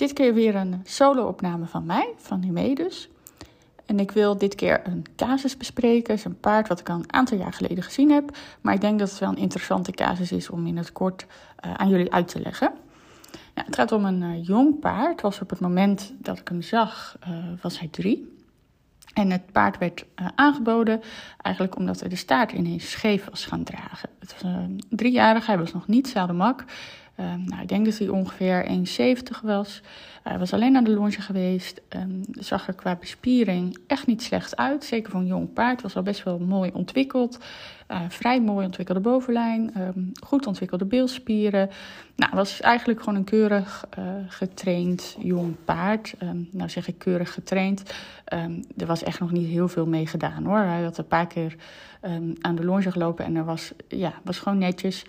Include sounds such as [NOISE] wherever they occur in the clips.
Dit keer weer een solo-opname van mij, van Himee dus. En ik wil dit keer een casus bespreken. Het is een paard wat ik al een aantal jaar geleden gezien heb. Maar ik denk dat het wel een interessante casus is om in het kort uh, aan jullie uit te leggen. Ja, het gaat om een uh, jong paard. Was op het moment dat ik hem zag, uh, was hij drie. En het paard werd aangeboden eigenlijk omdat hij de staart ineens scheef was gaan dragen. Het was een driejarige, hij was nog niet zadelmak. Um, nou, ik denk dat hij ongeveer 1,70 was. Hij was alleen naar de longe geweest. Um, zag er qua bespiering echt niet slecht uit. Zeker voor een jong paard. Was al best wel mooi ontwikkeld. Uh, vrij mooi ontwikkelde bovenlijn. Um, goed ontwikkelde beelspieren. Nou, was eigenlijk gewoon een keurig uh, getraind jong paard. nou zeg ik keurig getraind. er was echt nog niet heel veel mee gedaan hoor. Hij had een paar keer aan de longe gelopen. En er was, ja, was gewoon netjes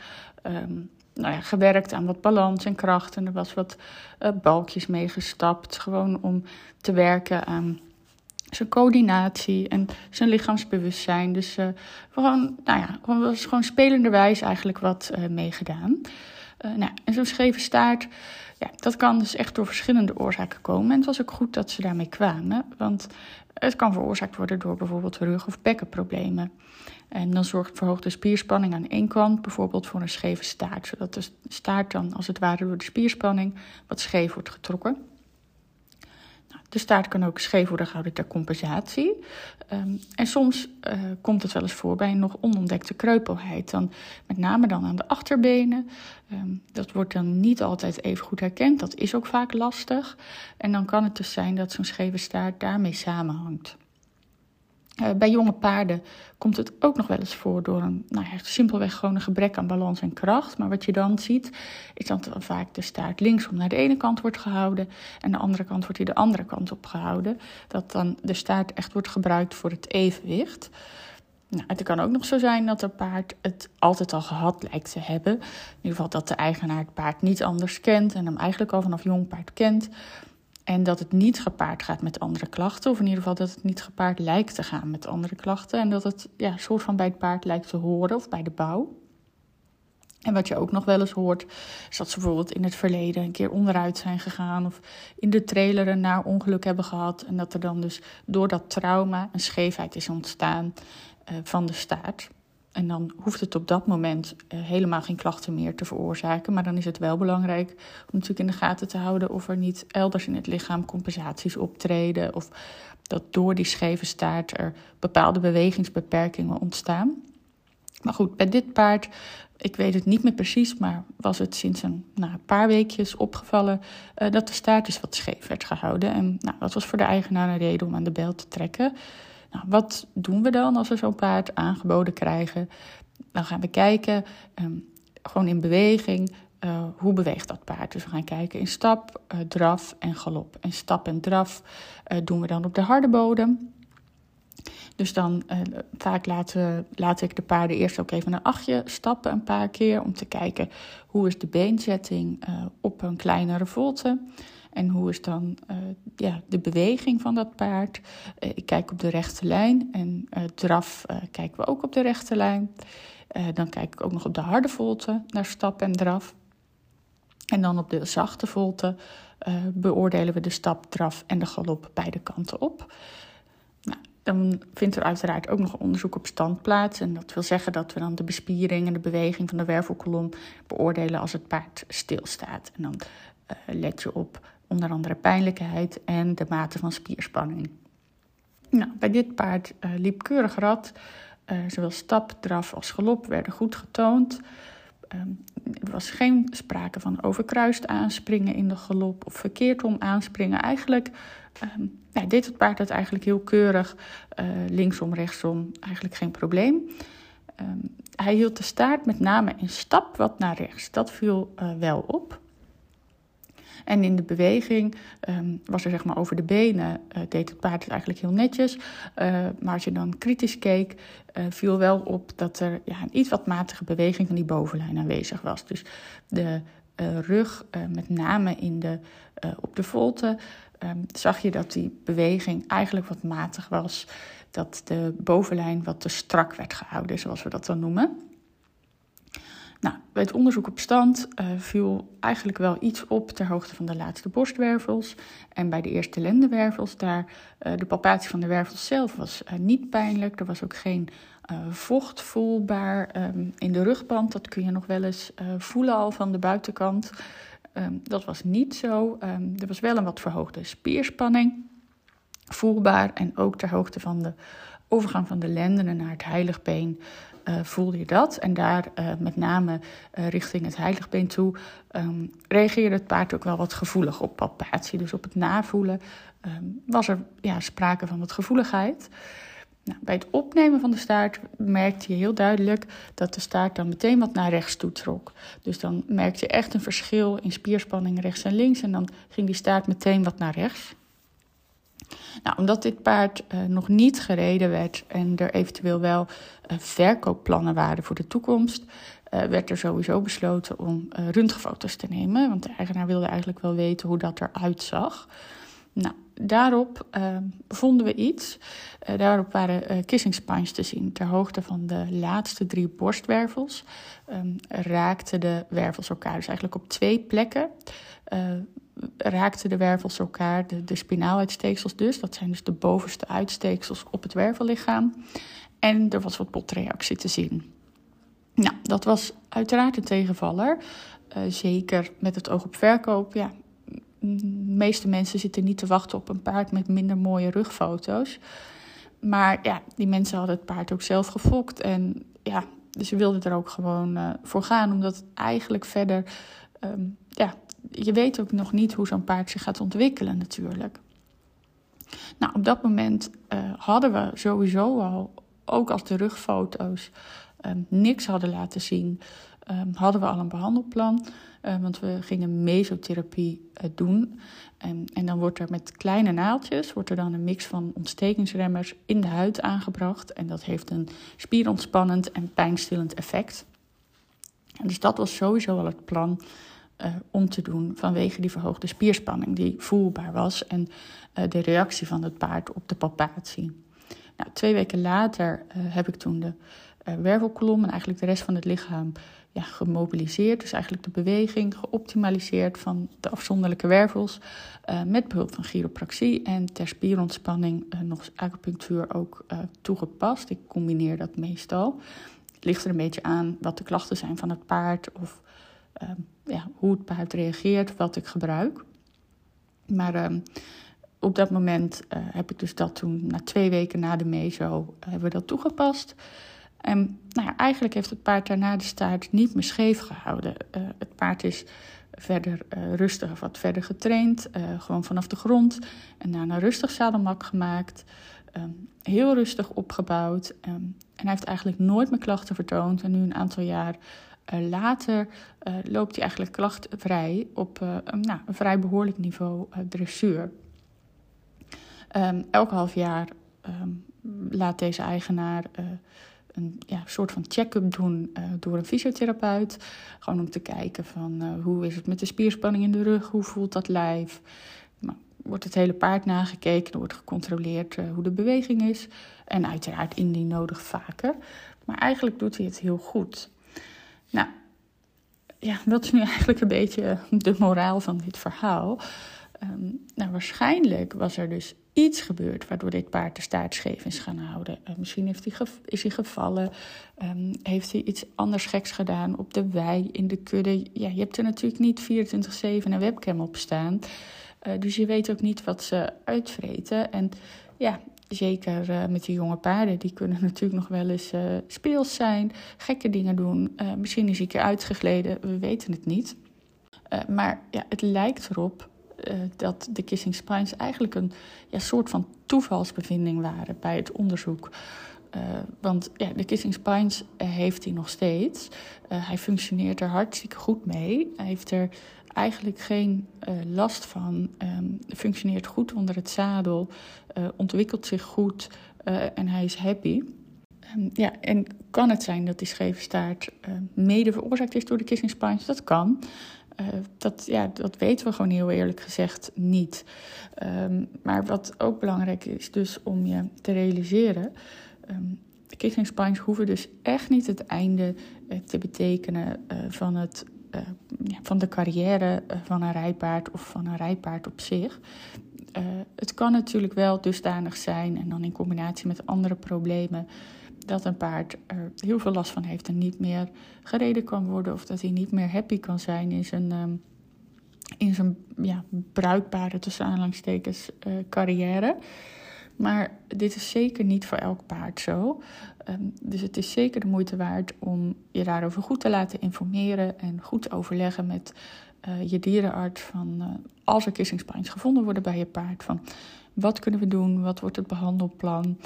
nou ja, gewerkt aan wat balans en kracht. En er was wat uh, balkjes meegestapt. Gewoon om te werken aan zijn coördinatie en zijn lichaamsbewustzijn. Dus uh, gewoon, nou ja, was gewoon spelenderwijs eigenlijk wat uh, meegedaan. Nou, en zo'n scheve staart, ja, dat kan dus echt door verschillende oorzaken komen. En het was ook goed dat ze daarmee kwamen, want het kan veroorzaakt worden door bijvoorbeeld rug- of bekkenproblemen. En dan zorgt verhoogde spierspanning aan één kant bijvoorbeeld voor een scheve staart, zodat de staart dan als het ware door de spierspanning wat scheef wordt getrokken. De staart kan ook scheef worden gehouden ter compensatie. Um, en soms uh, komt het wel eens voor bij een nog onontdekte kreupelheid. Dan, met name dan aan de achterbenen. Um, dat wordt dan niet altijd even goed herkend. Dat is ook vaak lastig. En dan kan het dus zijn dat zo'n scheve staart daarmee samenhangt. Uh, bij jonge paarden komt het ook nog wel eens voor door een, nou ja, simpelweg gewoon een gebrek aan balans en kracht. Maar wat je dan ziet, is dat dan vaak de staart linksom naar de ene kant wordt gehouden en de andere kant wordt hij de andere kant op gehouden. Dat dan de staart echt wordt gebruikt voor het evenwicht. Nou, het kan ook nog zo zijn dat een paard het altijd al gehad lijkt te hebben. In ieder geval dat de eigenaar het paard niet anders kent en hem eigenlijk al vanaf jong paard kent. En dat het niet gepaard gaat met andere klachten. Of in ieder geval dat het niet gepaard lijkt te gaan met andere klachten. En dat het ja, soort van bij het paard lijkt te horen of bij de bouw. En wat je ook nog wel eens hoort, is dat ze bijvoorbeeld in het verleden een keer onderuit zijn gegaan. Of in de trailer een naar ongeluk hebben gehad. En dat er dan dus door dat trauma een scheefheid is ontstaan uh, van de staart. En dan hoeft het op dat moment uh, helemaal geen klachten meer te veroorzaken. Maar dan is het wel belangrijk om natuurlijk in de gaten te houden of er niet elders in het lichaam compensaties optreden. Of dat door die scheve staart er bepaalde bewegingsbeperkingen ontstaan. Maar goed, bij dit paard, ik weet het niet meer precies, maar was het sinds een nou, paar weekjes opgevallen uh, dat de staart dus wat scheef werd gehouden. En nou, dat was voor de eigenaar een reden om aan de bel te trekken. Nou, wat doen we dan als we zo'n paard aangeboden krijgen? Dan gaan we kijken, um, gewoon in beweging, uh, hoe beweegt dat paard? Dus we gaan kijken in stap, uh, draf en galop. En stap en draf uh, doen we dan op de harde bodem. Dus dan vaak laat ik de paarden eerst ook even een achtje stappen een paar keer om te kijken hoe is de beenzetting op een kleinere volte. En hoe is dan uh, ja, de beweging van dat paard? Uh, ik kijk op de rechte lijn en uh, draf kijken we ook op de rechte lijn. dan kijk ik ook nog op de harde volte naar stap en draf. En dan op de zachte volte beoordelen we de stap, draf en de galop beide kanten op. Nou, dan vindt er uiteraard ook nog onderzoek op stand plaats. En dat wil zeggen dat we dan de bespiering en de beweging van de wervelkolom beoordelen als het paard stilstaat. En dan let je op onder andere pijnlijkheid en de mate van spierspanning. Nou, bij dit paard uh, liep keurig rad. Uh, zowel stap, draf als galop werden goed getoond. Um, er was geen sprake van overkruist aanspringen in de galop of verkeerd om aanspringen. Eigenlijk ja, deed het paard het eigenlijk heel keurig, uh, linksom, rechtsom, eigenlijk geen probleem. Um, hij hield de staart met name in stap wat naar rechts. Dat viel wel op. En in de beweging ehm, was er zeg maar over de benen, uh, deed het paard het eigenlijk heel netjes. Uh, maar als je dan kritisch keek, uh, viel wel op dat er ja, een iets wat matige beweging van die bovenlijn aanwezig was. Dus de rug, met name in de, op de volte, um, zag je dat die beweging eigenlijk wat matig was. Dat de bovenlijn wat te strak werd gehouden, zoals we dat dan noemen. Nou, bij het onderzoek op stand uh, viel eigenlijk wel iets op ter hoogte van de laatste borstwervels. En bij de eerste lendenwervels, daar uh, de palpatie van de wervels zelf was uh, niet pijnlijk. Er was ook geen vocht voelbaar um, in de rugband. Dat kun je nog wel eens voelen al van de buitenkant. Um, dat was niet zo. Um, er was wel een wat verhoogde spierspanning voelbaar. En ook ter hoogte van de overgang van de lendenen naar het heiligbeen uh, voelde je dat. En daar uh, met name uh, richting het heiligbeen toe um, reageerde het paard ook wel wat gevoelig op palpatie. Dus op het navoelen um, was er ja, sprake van wat gevoeligheid. Nou, bij het opnemen van de staart merkte je heel duidelijk dat de staart dan meteen wat naar rechts toe trok. Dus dan merkte je echt een verschil in spierspanning rechts en links. En dan ging die staart meteen wat naar rechts. Nou, omdat dit paard uh, nog niet gereden werd en er eventueel wel uh, verkoopplannen waren voor de toekomst, uh, werd er sowieso besloten om röntgenfoto's te nemen. Want de eigenaar wilde eigenlijk wel weten hoe dat eruit zag. Nou, daarop vonden we iets. daarop waren kissing spines te zien. Ter hoogte van de laatste drie borstwervels um, raakten de wervels elkaar. Dus eigenlijk op twee plekken raakten de wervels elkaar, de, de spinaaluitsteeksels dus. Dat zijn dus de bovenste uitsteeksels op het wervellichaam. En er was wat botreactie te zien. Nou, dat was uiteraard een tegenvaller. Uh, zeker met het oog op verkoop. Ja, de meeste mensen zitten niet te wachten op een paard met minder mooie rugfoto's. Maar ja, die mensen hadden het paard ook zelf gefokt. En ja, ze wilden er ook gewoon uh, voor gaan. Omdat het eigenlijk verder um, ja, je weet ook nog niet hoe zo'n paard zich gaat ontwikkelen natuurlijk. Nou, op dat moment uh, hadden we sowieso al, ook als de rugfoto's um, niks hadden laten zien, um, hadden we al een behandelplan. Uh, want we gingen mesotherapie uh, doen. En, en, dan wordt er met kleine naaldjes wordt er dan een mix van ontstekingsremmers in de huid aangebracht. En dat heeft een spierontspannend en pijnstillend effect. En dus dat was sowieso al het plan uh, om te doen vanwege die verhoogde spierspanning die voelbaar was en uh, de reactie van het paard op de palpatie. Nou, twee weken later uh, heb ik toen de wervelkolom en eigenlijk de rest van het lichaam ja, gemobiliseerd. Dus eigenlijk de beweging geoptimaliseerd van de afzonderlijke wervels met behulp van chiropractie en ter spierontspanning nog acupunctuur ook toegepast. Ik combineer dat meestal. Het ligt er een beetje aan wat de klachten zijn van het paard of Ehm, ja, hoe het paard reageert, wat ik gebruik. Maar uh, op dat moment uh, heb ik dus dat toen, na twee weken na de meso, hebben we dat toegepast. En nou ja, eigenlijk heeft het paard daarna de staart niet meer scheef gehouden. Uh, het paard is verder uh, rustig, wat verder getraind, gewoon vanaf de grond. En daarna rustig zadelmak gemaakt, um, heel rustig opgebouwd. En hij heeft eigenlijk nooit meer klachten vertoond. En nu een aantal jaar later uh, loopt hij eigenlijk klachtvrij op uh, nou, een vrij behoorlijk niveau dressuur. Um, elk half jaar um, laat deze eigenaar een ja, soort van check-up doen door een fysiotherapeut. Gewoon om te kijken van hoe is het met de spierspanning in de rug, hoe voelt dat lijf. Nou, wordt het hele paard nagekeken, wordt gecontroleerd hoe de beweging is. En uiteraard indien nodig vaker. Maar eigenlijk doet hij het heel goed. Nou, ja, dat is nu eigenlijk een beetje de moraal van dit verhaal. Um, nou, waarschijnlijk was er dus iets gebeurd waardoor dit paard de scheef is gaan houden. Uh, misschien heeft hij is hij gevallen, um, heeft hij iets anders geks gedaan op de wei, in de kudde. Ja, je hebt er natuurlijk niet 24-7 een webcam op staan. Uh, dus je weet ook niet wat ze uitvreten. En ja, zeker uh, met die jonge paarden, die kunnen [LAUGHS] natuurlijk nog wel eens uh, speels zijn, gekke dingen doen. Uh, misschien is hij een keer uitgegleden, we weten het niet. maar ja, het lijkt erop dat de kissing spines eigenlijk een ja, soort van toevalsbevinding waren bij het onderzoek. want ja, de kissing spines heeft hij nog steeds. hij functioneert er hartstikke goed mee. Hij heeft er eigenlijk geen last van, ehm, functioneert goed onder het zadel, ontwikkelt zich goed en hij is happy. Ehm, ja, en kan het zijn dat die scheve staart mede veroorzaakt is door de kissing spines? Dat kan. Dat, ja, dat weten we gewoon heel eerlijk gezegd niet. Um, maar wat ook belangrijk is, dus om je te realiseren. De kissing spines hoeven dus echt niet het einde te betekenen van, het, ja, van de carrière van een rijpaard of van een rijpaard op zich. het kan natuurlijk wel dusdanig zijn, en dan in combinatie met andere problemen, dat een paard er heel veel last van heeft en niet meer gereden kan worden of dat hij niet meer happy kan zijn in zijn, ehm, in zijn ja, bruikbare, tussen carrière. Maar dit is zeker niet voor elk paard zo. Ehm, dus het is zeker de moeite waard om je daarover goed te laten informeren en goed te overleggen met uh, je dierenarts van uh, als er kissing spines gevonden worden bij je paard van wat kunnen we doen, wat wordt het behandelplan.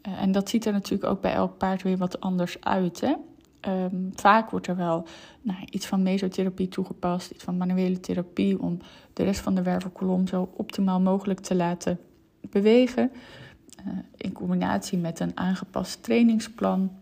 Eh, en dat ziet er natuurlijk ook bij elk paard weer wat anders uit. Hè? Ehm, vaak wordt er wel nou, iets van mesotherapie toegepast, iets van manuele therapie, om de rest van de wervelkolom zo optimaal mogelijk te laten bewegen. Uh, in combinatie met een aangepast trainingsplan.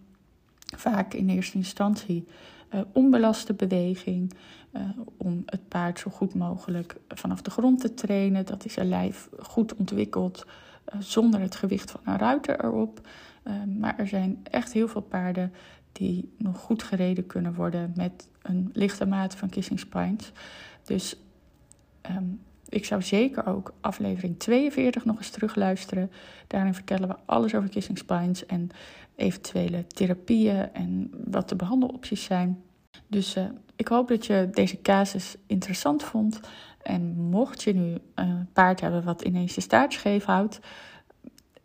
Vaak in eerste instantie uh, onbelaste beweging. Uh, om het paard zo goed mogelijk vanaf de grond te trainen. Dat is zijn lijf goed ontwikkeld eh, zonder het gewicht van een ruiter erop. Eh, maar er zijn echt heel veel paarden die nog goed gereden kunnen worden met een lichte mate van kissing spines. Dus um, ik zou zeker ook aflevering 42 nog eens terugluisteren. Daarin vertellen we alles over kissing spines en eventuele therapieën en wat de behandelopties zijn. Dus uh, ik hoop dat je deze casus interessant vond. En mocht je nu een paard hebben wat ineens de staart scheef houdt,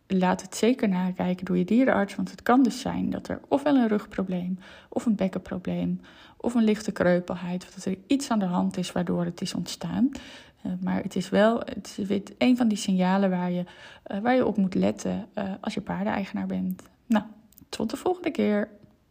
laat het zeker nakijken door je dierenarts. Want het kan dus zijn dat er ofwel een rugprobleem, of een bekkenprobleem, of een lichte kreupelheid, of dat er iets aan de hand is waardoor het is ontstaan. Uh, maar het is wel het is een van die signalen waar je, uh, waar je op moet letten uh, als je paardeneigenaar bent. Nou, tot de volgende keer.